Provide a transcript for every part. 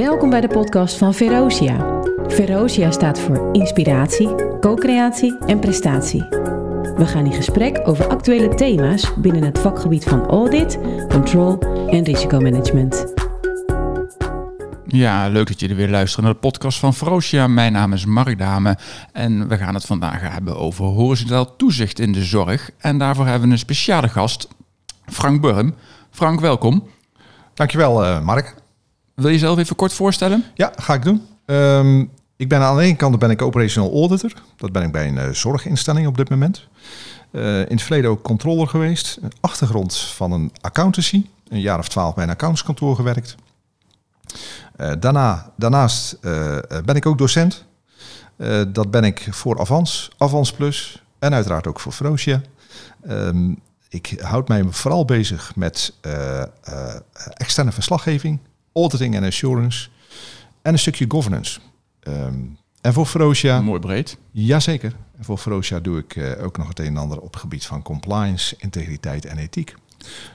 Welkom bij de podcast van Verosia. Verosia staat voor inspiratie, co-creatie en prestatie. We gaan in gesprek over actuele thema's binnen het vakgebied van audit, control en risicomanagement. Ja, leuk dat jullie weer luisteren naar de podcast van Verosia. Mijn naam is Mark Dame en we gaan het vandaag hebben over horizontaal toezicht in de zorg. En daarvoor hebben we een speciale gast, Frank Burm. Frank, welkom. Dankjewel, uh, Mark. Wil je jezelf even kort voorstellen? Ja, ga ik doen. Um, ik ben aan de ene kant ben ik operational auditor. Dat ben ik bij een uh, zorginstelling op dit moment. Uh, in het verleden ook controller geweest. Achtergrond van een accountancy. Een jaar of twaalf bij een accountskantoor gewerkt. Uh, daarna, daarnaast ben ik ook docent. dat ben ik voor Avans, Avans Plus en uiteraard ook voor Frosia. Um, ik houd mij vooral bezig met externe verslaggeving, auditing en assurance en een stukje governance. Um, en voor Frosia... Mooi breed. Jazeker. En voor Frosia doe ik uh, ook nog het een en ander op het gebied van compliance, integriteit en ethiek.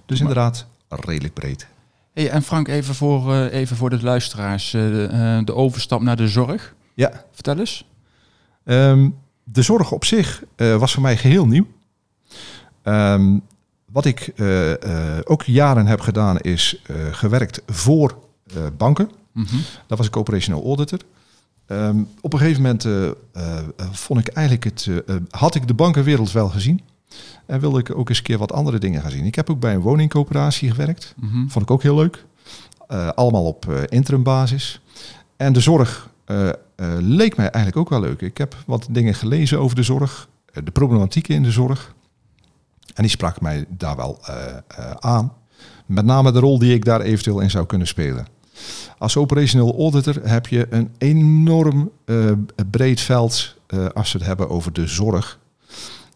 Dus maar... inderdaad, redelijk breed. Hey, en Frank, even voor, uh, even voor de luisteraars, uh, de, de, overstap naar de zorg. Ja. Vertel eens. Um, de zorg op zich was voor mij geheel nieuw. Um, wat ik ook jaren heb gedaan is gewerkt voor banken. Mm -hmm. Daar was ik operational auditor. Um, op een gegeven moment uh, uh, vond ik eigenlijk het, uh, had ik de bankenwereld wel gezien. En wilde ik ook eens een keer wat andere dingen gaan zien. Ik heb ook bij een woningcoöperatie gewerkt. Mm -hmm. Vond ik ook heel leuk. allemaal op interimbasis. En de zorg leek mij eigenlijk ook wel leuk. Ik heb wat dingen gelezen over de zorg. de problematieken in de zorg. En die sprak mij daar wel aan. Met name de rol die ik daar eventueel in zou kunnen spelen. Als operational auditor heb je een enorm uh, breed veld uh, als we het hebben over de zorg.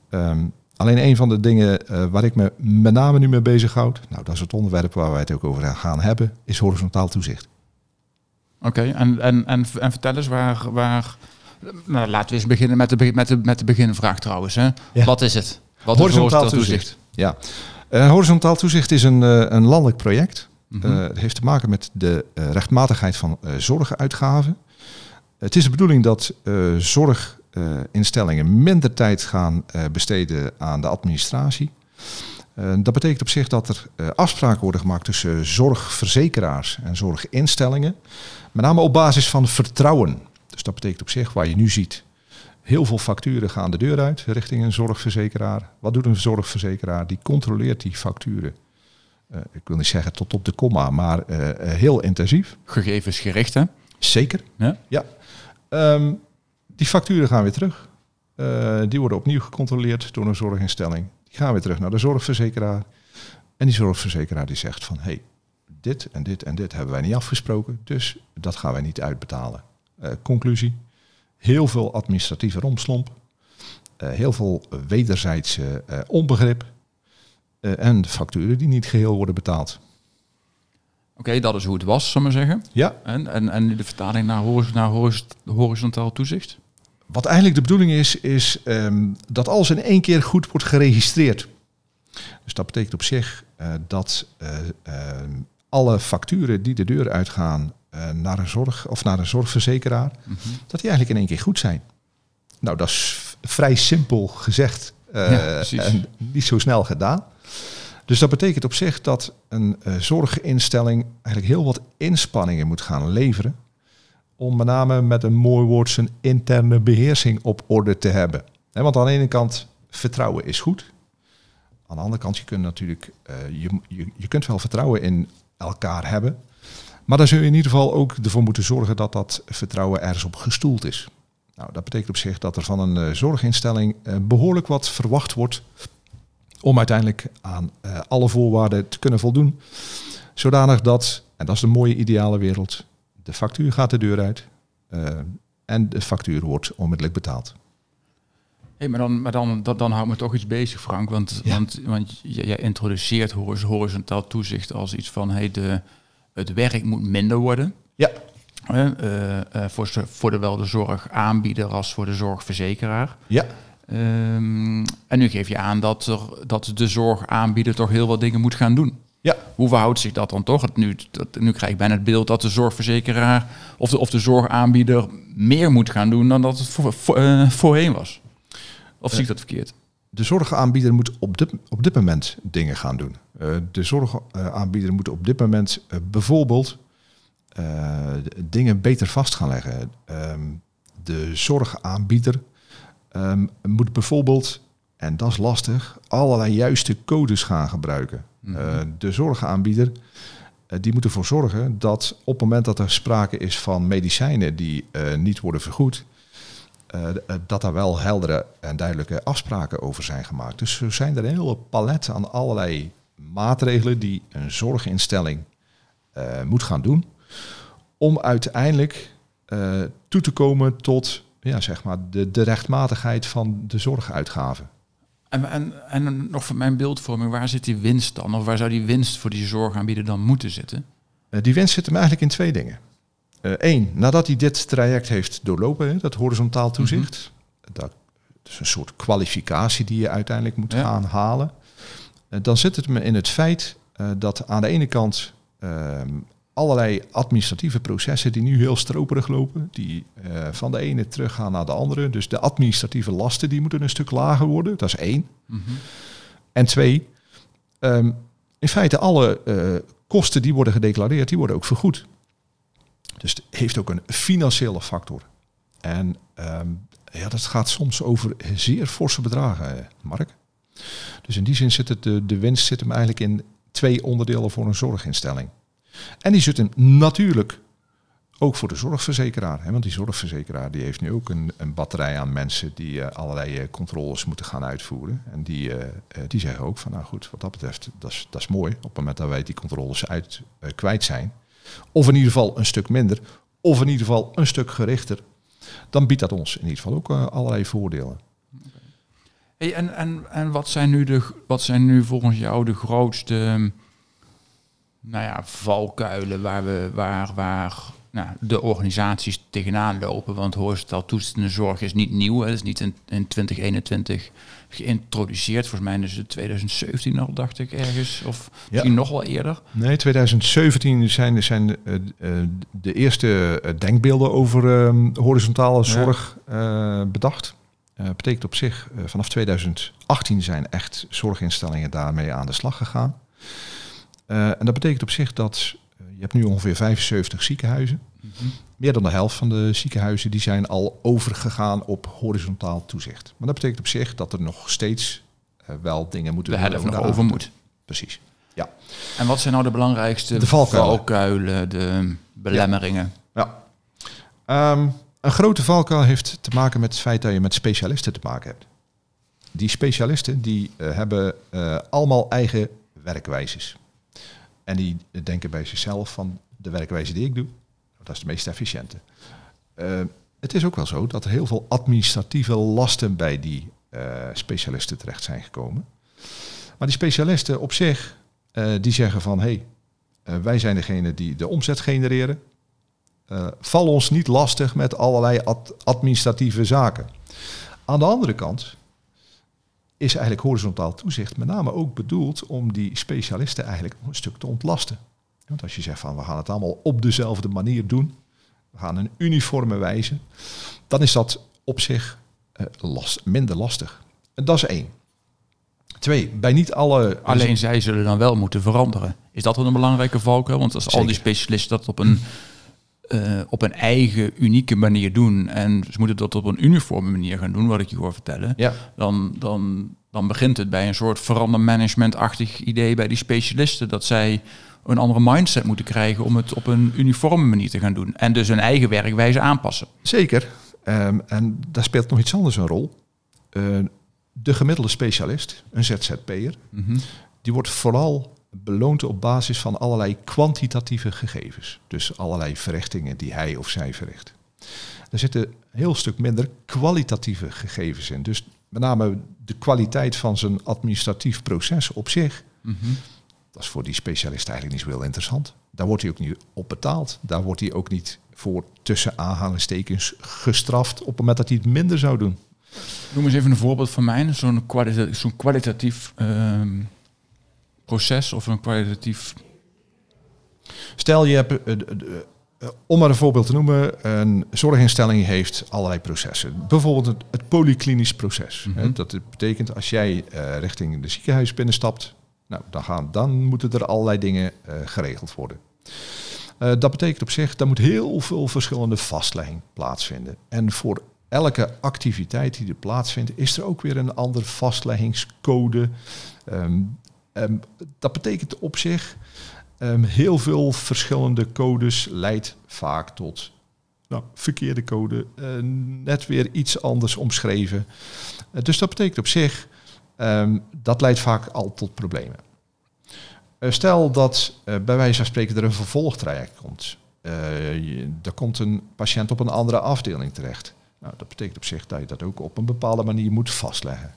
Um, alleen een van de dingen uh, waar ik me met name nu mee bezighoud, nou dat is het onderwerp waar wij het ook over gaan hebben, is horizontaal toezicht. Oké, okay, en, en, en, en vertel eens waar, waar nou, laten we eens beginnen met de, met de, met de beginvraag trouwens. Hè? Ja. Wat is het? Wat horizontaal is toezicht? toezicht? Ja, uh, horizontaal toezicht is een, uh, een landelijk project. Mm -hmm. het heeft te maken met de uh, rechtmatigheid van uh, zorguitgaven. Het is de bedoeling dat zorginstellingen minder tijd gaan besteden aan de administratie. dat betekent op zich dat er afspraken worden gemaakt tussen zorgverzekeraars en zorginstellingen. Met name op basis van vertrouwen. Dus dat betekent op zich, waar je nu ziet, heel veel facturen gaan de deur uit richting een zorgverzekeraar. Wat doet een zorgverzekeraar? Die controleert die facturen. Uh, ik wil niet zeggen tot op de komma, maar uh, heel intensief. Gegevensgericht, hè? Zeker. Ja. ja. Um, die facturen gaan weer terug. Uh, die worden opnieuw gecontroleerd door een zorginstelling. Die gaan weer terug naar de zorgverzekeraar. En die zorgverzekeraar die zegt van... hey, dit en dit en dit hebben wij niet afgesproken, dus dat gaan wij niet uitbetalen. conclusie, heel veel administratieve romslomp. heel veel wederzijdse onbegrip en de facturen die niet geheel worden betaald. Oké, okay, dat is hoe het was, zal maar zeggen. Ja. En, en, en de vertaling naar, naar horiz horizontaal toezicht? Wat eigenlijk de bedoeling is, is um, dat alles in één keer goed wordt geregistreerd. Dus dat betekent op zich uh, dat uh, uh, alle facturen die de deur uitgaan naar een zorg of naar een zorgverzekeraar, mm -hmm. dat die eigenlijk in één keer goed zijn. Nou, dat is vrij simpel gezegd ja, en niet zo snel gedaan. Dus dat betekent op zich dat een uh, zorginstelling eigenlijk heel wat inspanningen moet gaan leveren. Om met name met een mooi woord zijn interne beheersing op orde te hebben. He, want aan de ene kant, vertrouwen is goed. Aan de andere kant, je kunt natuurlijk, uh, je, je, je kunt wel vertrouwen in elkaar hebben. Maar dan zul je in ieder geval ook ervoor moeten zorgen dat dat vertrouwen ergens op gestoeld is. Nou, dat betekent op zich dat er van een uh, zorginstelling uh, behoorlijk wat verwacht wordt om uiteindelijk aan uh, alle voorwaarden te kunnen voldoen. Zodanig dat, en dat is de mooie ideale wereld, de factuur gaat de deur uit uh, en de factuur wordt onmiddellijk betaald. Hey, maar dan, maar dan, dan, dan houdt me toch iets bezig, Frank. Want, ja. want, want jij introduceert horizontaal toezicht als iets van hey, de, het werk moet minder worden. Ja. Uh, uh, voor, voor de, wel de zorgaanbieder als voor de zorgverzekeraar. Ja. Um, en nu geef je aan dat, er, dat de zorgaanbieder toch heel wat dingen moet gaan doen. Ja. Hoe verhoudt zich dat dan toch? Nu, dat, nu krijg ik bijna het beeld dat de zorgverzekeraar of de, of de zorgaanbieder meer moet gaan doen dan dat het voor, voor, eh, voorheen was. Of zie ik dat verkeerd? De zorgaanbieder moet op dit, op dit moment dingen gaan doen. Eh, de zorgaanbieder moet op dit moment eh, bijvoorbeeld eh, dingen beter vast gaan leggen. Ehm, de zorgaanbieder ehm, moet bijvoorbeeld, en dat is lastig, allerlei juiste codes gaan gebruiken. Eh, de zorgaanbieder eh, die moet ervoor zorgen dat op het moment dat er sprake is van medicijnen die eh, niet worden vergoed, eh, eh, dat daar wel heldere en duidelijke afspraken over zijn gemaakt. Dus er zijn er een hele palet aan allerlei maatregelen die een zorginstelling eh, moet gaan doen om uiteindelijk eh, toe te komen tot ja, zeg maar de, de rechtmatigheid van de zorguitgaven. En, en, en nog van mijn beeldvorming, waar zit die winst dan? Of waar zou die winst voor die zorgaanbieder dan moeten zitten? Eh, die winst zit hem eigenlijk in twee dingen. Eén, nadat hij dit traject heeft doorlopen, hè, dat horizontaal toezicht, dat is een soort kwalificatie die je uiteindelijk moet Ja. gaan halen. Eh, dan zit het me in het feit eh, dat aan de ene kant ehm, allerlei administratieve processen die nu heel stroperig lopen, die eh, van de ene teruggaan naar de andere. Dus de administratieve lasten die moeten een stuk lager worden. Dat is één. En twee, ehm, in feite alle eh, kosten die worden gedeclareerd, die worden ook vergoed. Dus het heeft ook een financiële factor. En ehm, ja, dat gaat soms over zeer forse bedragen, eh, Mark. Dus in die zin zit het, de, de winst zit hem eigenlijk in twee onderdelen voor een zorginstelling. En die zit hem natuurlijk ook voor de zorgverzekeraar. Hè, want die zorgverzekeraar die heeft nu ook een, een batterij aan mensen die eh, allerlei eh, controles moeten gaan uitvoeren. En die, eh, die zeggen ook van nou goed, wat dat betreft, dat is, dat is mooi. Op het moment dat wij die controles uit kwijt zijn. Of in ieder geval een stuk minder. Of in ieder geval een stuk gerichter. Dan biedt dat ons in ieder geval ook allerlei voordelen. Hey, en en, en wat, zijn nu de, wat zijn nu volgens jou de grootste nou ja, valkuilen waar, we, waar, waar nou, de organisaties tegenaan lopen? Want horizontaal toetsende zorg is niet nieuw. Het is niet in, in 2021 geïntroduceerd. Volgens mij is het 2017 al, dacht ik, ergens. Of misschien nog wel eerder. Nee, 2017 zijn, zijn eh, eh, de eerste eh, denkbeelden over eh, horizontale zorg bedacht. Eh betekent op zich, vanaf 2018 zijn echt zorginstellingen daarmee aan de slag gegaan. Eh, en dat betekent op zich dat eh, je hebt nu ongeveer 75 ziekenhuizen. Meer dan de helft van de ziekenhuizen die zijn al overgegaan op horizontaal toezicht. Maar dat betekent op zich dat er nog steeds eh, wel dingen moeten De worden helft nog over moet. Precies. Ja. En wat zijn nou de belangrijkste De valkuilen. valkuilen, de belemmeringen? Ja. Ehm, een grote valkuil heeft te maken met het feit dat je met specialisten te maken hebt. Die specialisten die hebben allemaal eigen werkwijzes. En die denken bij zichzelf van de werkwijze die ik doe, dat is de meest efficiënte. Eh, het is ook wel zo dat er heel veel administratieve lasten bij die eh, specialisten terecht zijn gekomen. Maar die specialisten op zich, eh, die zeggen van hé, hey, wij zijn degene die de omzet genereren. Val ons niet lastig met allerlei ad- administratieve zaken. Aan de andere kant is eigenlijk horizontaal toezicht met name ook bedoeld om die specialisten eigenlijk een stuk te ontlasten. Want als je zegt van we gaan het allemaal op dezelfde manier doen, we gaan een uniforme wijze, dan is dat op zich eh, last, minder lastig. En dat is één. Twee, bij niet alle... Alleen zij zullen dan wel moeten veranderen. Is dat wel een belangrijke valkuil? Want als al die specialisten dat op een, eh, op een eigen, unieke manier doen... en ze moeten dat op een uniforme manier gaan doen, wat ik je hoor vertellen... Ja. dan, dan, dan begint het bij een soort verandermanagement-achtig idee bij die specialisten... dat zij een andere mindset moeten krijgen om het op een uniforme manier te gaan doen. En dus hun eigen werkwijze aanpassen. Zeker. Ehm, en daar speelt nog iets anders een rol. Eh, de gemiddelde specialist, een ZZP'er, die wordt vooral beloond op basis van allerlei kwantitatieve gegevens. Dus allerlei verrichtingen die hij of zij verricht. Er zitten een heel stuk minder kwalitatieve gegevens in. Dus met name de kwaliteit van zijn administratief proces op zich, dat is voor die specialist eigenlijk niet zo heel interessant. Daar wordt hij ook niet op betaald. Daar wordt hij ook niet voor tussen aanhalingstekens gestraft op het moment dat hij het minder zou doen. Noem eens even een voorbeeld van mij. Zo'n kwalita zo'n kwalitatief ehm, proces of een kwalitatief... Stel je hebt, eh, eh, om maar een voorbeeld te noemen, een zorginstelling heeft allerlei processen. Bijvoorbeeld het, het polyklinisch proces. Mhm. Hè, Dat betekent als jij eh, richting de ziekenhuis binnenstapt, nou, dan, gaan, dan moeten er allerlei dingen geregeld worden. Dat betekent op zich, dat moet heel veel verschillende vastlegging plaatsvinden. En voor elke activiteit die er plaatsvindt, is er ook weer een andere vastleggingscode. Ehm, ehm, dat betekent op zich, ehm, heel veel verschillende codes leidt vaak tot nou, verkeerde code, eh, net weer iets anders omschreven. Eh, dus dat betekent op zich, ehm, dat leidt vaak al tot problemen. Eh, stel dat bij wijze van spreken er een vervolgtraject komt. Er komt een patiënt op een andere afdeling terecht. Nou, dat betekent op zich dat je dat ook op een bepaalde manier moet vastleggen.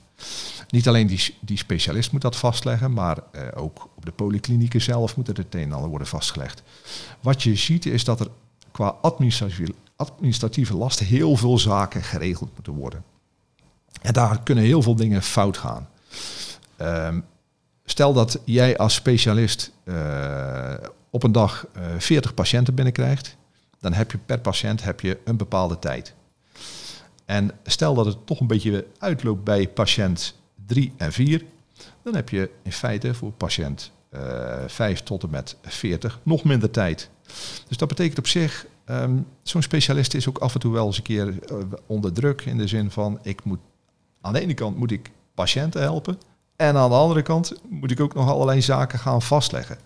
Niet alleen die, die specialist moet dat vastleggen, maar eh, ook op de polyklinieken zelf moet er het een worden vastgelegd. Wat je ziet is dat er qua administratieve, administratieve last heel veel zaken geregeld moeten worden. En daar kunnen heel veel dingen fout gaan. Ehm, stel dat jij als specialist eh, op een dag eh 40 patiënten binnenkrijgt, dan heb je per patiënt heb je een bepaalde tijd. En stel dat het toch een beetje uitloopt bij patiënt 3 en 4, dan heb je in feite voor patiënt eh 5 tot en met 40 nog minder tijd. Dus dat betekent op zich, ehm, zo'n specialist is ook af en toe wel eens een keer eh, onder druk in de zin van, ik moet aan de ene kant moet ik patiënten helpen en aan de andere kant moet ik ook nog allerlei zaken gaan vastleggen.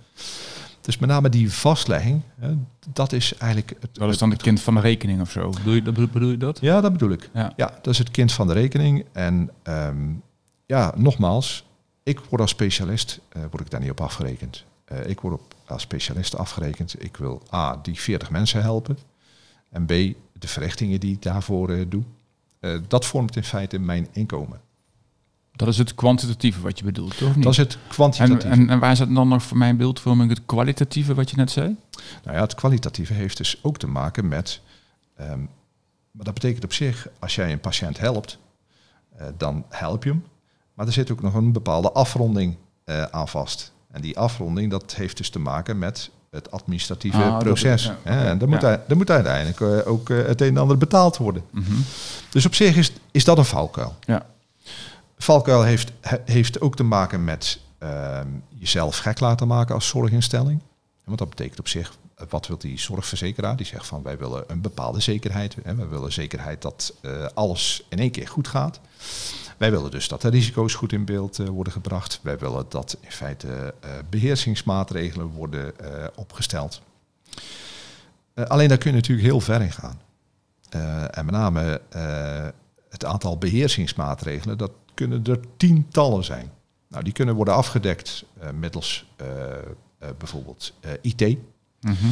Dus met name die vastlegging, hè, dat is eigenlijk het, Wat is dan de kind van de rekening of zo? Bedoel je, dat- bedoel je dat? ja, dat bedoel ik. Ja. Ja, dat is het kind van de rekening. En ehm, ja, nogmaals, ik word als specialist, eh, word ik daar niet op afgerekend. Eh, ik word op, als specialist afgerekend. Ik wil A, die 40 mensen helpen. En B, de verrichtingen die ik daarvoor eh, doe. Eh, dat vormt in feite mijn inkomen. Dat is het kwantitatieve wat je bedoelt, toch? Dat is het kwantitatieve. en, en waar zit dan nog voor mijn beeldvorming het kwalitatieve wat je net zei? Nou ja, het kwalitatieve heeft dus ook te maken met. ehm, maar dat betekent op zich, als jij een patiënt helpt, eh, dan help je hem. Maar er zit ook nog een bepaalde afronding eh, aan vast. En die afronding, dat heeft dus te maken met het administratieve Ah, dat- proces. ja, hè. oké, en dan moet, ja. hij- dan moet uiteindelijk eh, ook het een en ander betaald worden. Mhm. Dus op zich is, is dat een valkuil. Ja. Valkuil heeft, he- heeft ook te maken met ehm, jezelf gek laten maken als zorginstelling. Want dat betekent op zich, wat wil die zorgverzekeraar? Die zegt van wij willen een bepaalde zekerheid. Hè? Wij willen zekerheid dat eh, alles in één keer goed gaat. Wij willen dus dat de risico's goed in beeld eh, worden gebracht. Wij willen dat in feite eh, beheersingsmaatregelen worden opgesteld. Alleen daar kun je natuurlijk heel ver in gaan. En met name het aantal beheersingsmaatregelen, dat kunnen er tientallen zijn. Nou, die kunnen worden afgedekt eh, middels eh, eh, bijvoorbeeld IT. Mhm.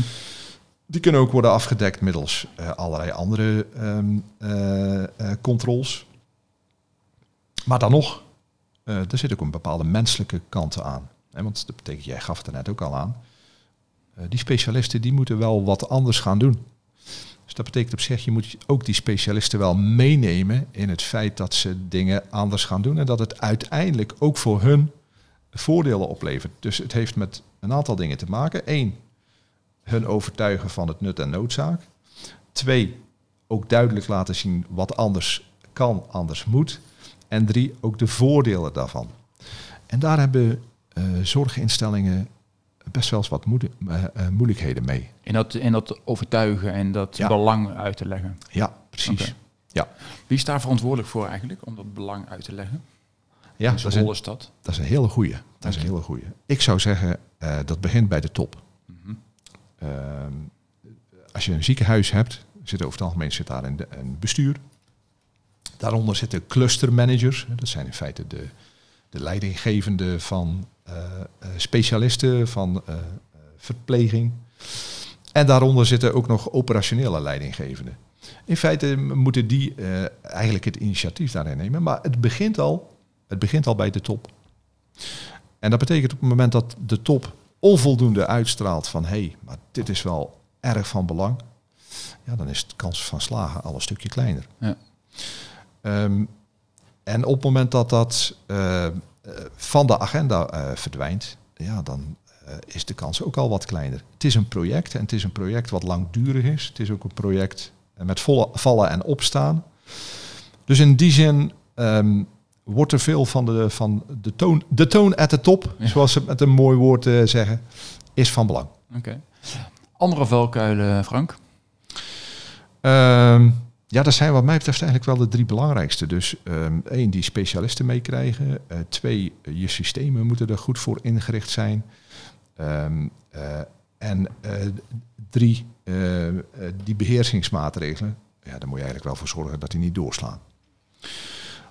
Die kunnen ook worden afgedekt middels allerlei andere ehm, eh, eh, controls. Maar dan nog, er zit ook een bepaalde menselijke kant aan. Hè, want dat betekent, jij gaf het er net ook al aan. die specialisten die moeten wel wat anders gaan doen. Dus dat betekent op zich, je moet ook die specialisten wel meenemen in het feit dat ze dingen anders gaan doen. En dat het uiteindelijk ook voor hun voordelen oplevert. Dus het heeft met een aantal dingen te maken. Eén, hun overtuigen van het nut en noodzaak. Twee, ook duidelijk laten zien wat anders kan, anders moet. En drie, ook de voordelen daarvan. En daar hebben eh, zorginstellingen best wel eens wat eh, eh, moeilijkheden mee. In, dat, in dat overtuigen en dat Ja. belang uit te leggen. Ja, precies. Ja, Wie is daar verantwoordelijk voor eigenlijk, om dat belang uit te leggen? ja En dat, is rol een, is dat? dat is een hele goeie. Dat is een hele goeie. Ik zou zeggen, eh, dat begint bij de top. Mhm. Ehm, als je een ziekenhuis hebt, zit over het algemeen zit daar een, een bestuur. Daaronder zitten clustermanagers. Dat zijn in feite de, de leidinggevende van specialisten, van eh, eh, verpleging. En daaronder zitten ook nog operationele leidinggevenden. In feite moeten die eh, eigenlijk het initiatief daarin nemen. Maar het begint al, het begint al bij de top. En dat betekent op het moment dat de top onvoldoende uitstraalt van hé, hey, maar dit is wel erg van belang, ja, dan is de kans van slagen al een stukje kleiner. Ja. Ehm, en op het moment dat dat eh, eh, van de agenda eh, verdwijnt, ja, dan eh, is de kans ook al wat kleiner. Het is een project en het is een project wat langdurig is. Het is ook een project eh, met volle vallen en opstaan. Dus in die zin ehm, wordt er veel van de, van de toon, de toon at the top, Ja. zoals ze met een mooi woord eh, zeggen, is van belang. Oké. Andere valkuilen, Frank? Ehm, ja, dat zijn wat mij betreft eigenlijk wel de drie belangrijkste. Dus ehm, één, die specialisten meekrijgen. Eh, twee, je systemen moeten er goed voor ingericht zijn. Ehm, eh, en eh, drie, die beheersingsmaatregelen. Ja, daar moet je eigenlijk wel voor zorgen dat die niet doorslaan.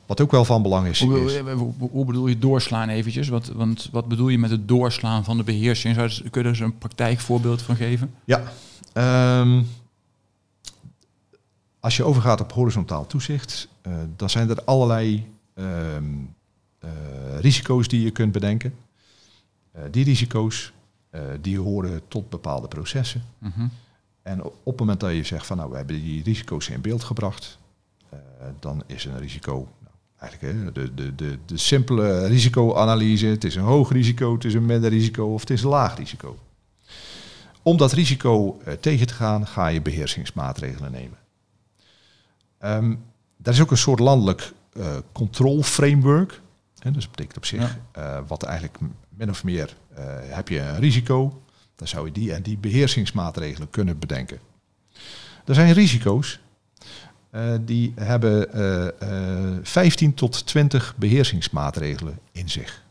Wat ook wel van belang is. Hoe, is hoe, bedoel je doorslaan eventjes? Wat, want wat bedoel je met het doorslaan van de beheersing? Zou kun je eens een praktijkvoorbeeld van geven? Ja. ehm, als je overgaat op horizontaal toezicht, eh, dan zijn er allerlei ehm, eh, risico's die je kunt bedenken. Eh, die risico's die horen tot bepaalde processen. Mhm. En op het moment dat je zegt van nou we hebben die risico's in beeld gebracht, dan is een risico nou, eigenlijk hè, de, de, de, de simpele risicoanalyse. Het is een hoog risico, het is een midden risico of het is een laag risico. Om dat risico tegen te gaan, ga je beheersingsmaatregelen nemen. Ehm daar is ook een soort landelijk eh controlframework. Hè, dus dat betekent op zich, Ja. eh, wat eigenlijk min of meer, eh, heb je een risico, dan zou je die en die beheersingsmaatregelen kunnen bedenken. Er zijn risico's die hebben eh, eh, 15 tot 20 beheersingsmaatregelen in zich.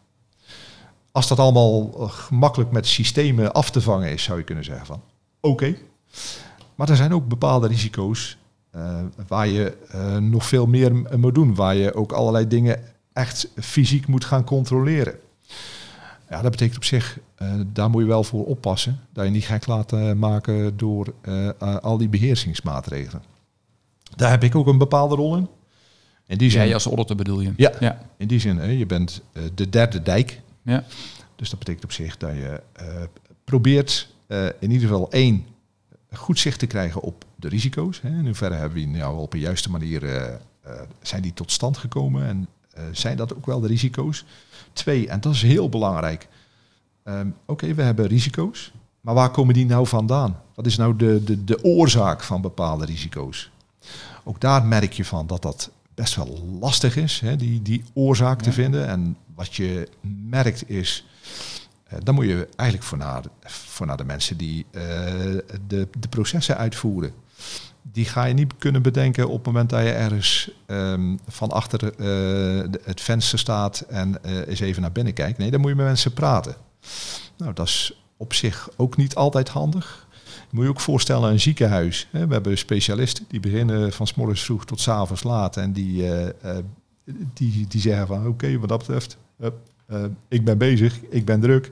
Als dat allemaal gemakkelijk met systemen af te vangen is, zou je kunnen zeggen van oké. Maar er zijn ook bepaalde risico's eh, waar je eh, nog veel meer m- moet doen. Waar je ook allerlei dingen echt fysiek moet gaan controleren. Ja, dat betekent op zich, eh, daar moet je wel voor oppassen. Dat je niet gek laat eh, maken door eh, eh, al die beheersingsmaatregelen. Daar heb ik ook een bepaalde rol in. In die zin, Jij als auditor bedoel je? Ja. ja. in die zin hè, je bent eh, de derde dijk. Ja. Dus dat betekent op zich dat je eh, probeert eh, in ieder geval één, goed zicht te krijgen op de risico's. Hè. In hoeverre hebben we die nou op een juiste manier, eh, eh, zijn die tot stand gekomen en eh, zijn dat ook wel de risico's? Twee, en dat is heel belangrijk. Ehm, Oké, we hebben risico's, maar waar komen die nou vandaan? Wat is nou de, de, de oorzaak van bepaalde risico's? Ook daar merk je van dat dat best wel lastig is, hè, die, die oorzaak te vinden. En wat je merkt is, dan moet je eigenlijk voor naar, voor naar de mensen die de, de processen uitvoeren. Die ga je niet kunnen bedenken op het moment dat je ergens ehm, van achter eh, het venster staat en eh, eens even naar binnen kijkt. Nee, dan moet je met mensen praten. Nou, dat is op zich ook niet altijd handig. Moet je ook voorstellen een ziekenhuis. Hè. We hebben specialisten die beginnen van s morgens vroeg tot s avonds laat. En die, eh, die, die zeggen van oké, wat dat betreft, ik ben bezig, ik ben druk.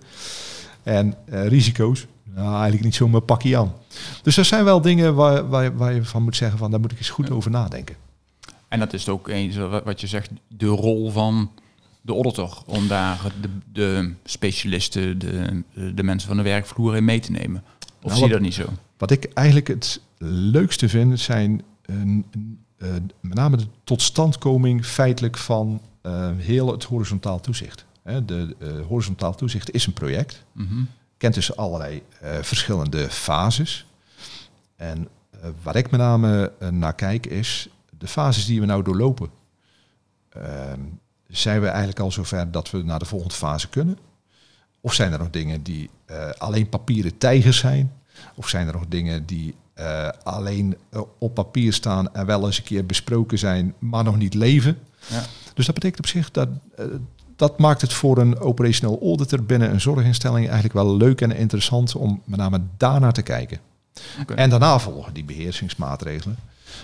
En risico's, nou eigenlijk niet zomaar pakje aan. Dus er zijn wel dingen waar, waar, waar je van moet zeggen van daar moet ik eens goed Ja. over nadenken. En dat is ook eens wat wat je zegt, de rol van de auditor. Om daar de, de specialisten, de, de mensen van de werkvloer in mee te nemen. Of Nou, zie je dat niet zo? Wat ik eigenlijk het leukste vind, zijn eh, eh, met name de totstandkoming feitelijk van eh, heel het horizontaal toezicht. Hè, de horizontaal toezicht is een project, Mhm. Kent dus allerlei eh, verschillende fases. En eh, waar ik met name eh, naar kijk is de fases die we nou doorlopen. Ehm, zijn we eigenlijk al zover dat we naar de volgende fase kunnen? Of zijn er nog dingen die alleen papieren tijgers zijn? Of zijn er nog dingen die alleen op papier staan en wel eens een keer besproken zijn, maar nog niet leven? Ja. Dus dat betekent op zich dat dat maakt het voor een operational auditor binnen een zorginstelling eigenlijk wel leuk en interessant om met name daarnaar te kijken. En daarna volgen die beheersingsmaatregelen.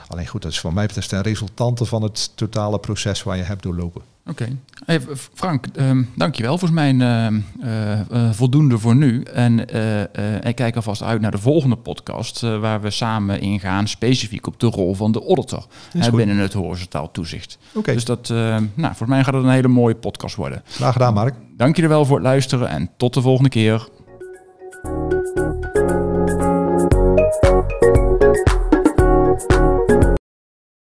Alleen goed, dat is voor mij betreft een resultante van het totale proces waar je hebt doorlopen. Oké. Okay. Hey, Frank, um, dankjewel. Volgens mij uh, ehm, eh, eh, voldoende voor nu. En eh, ik kijk alvast uit naar de volgende podcast, waar we samen ingaan specifiek op de rol van de auditor binnen het horizontaal toezicht. Oké. Dus dat, nou, volgens mij gaat het een hele mooie podcast worden. Graag gedaan, Mark. Dank jullie wel voor het luisteren en tot de volgende keer.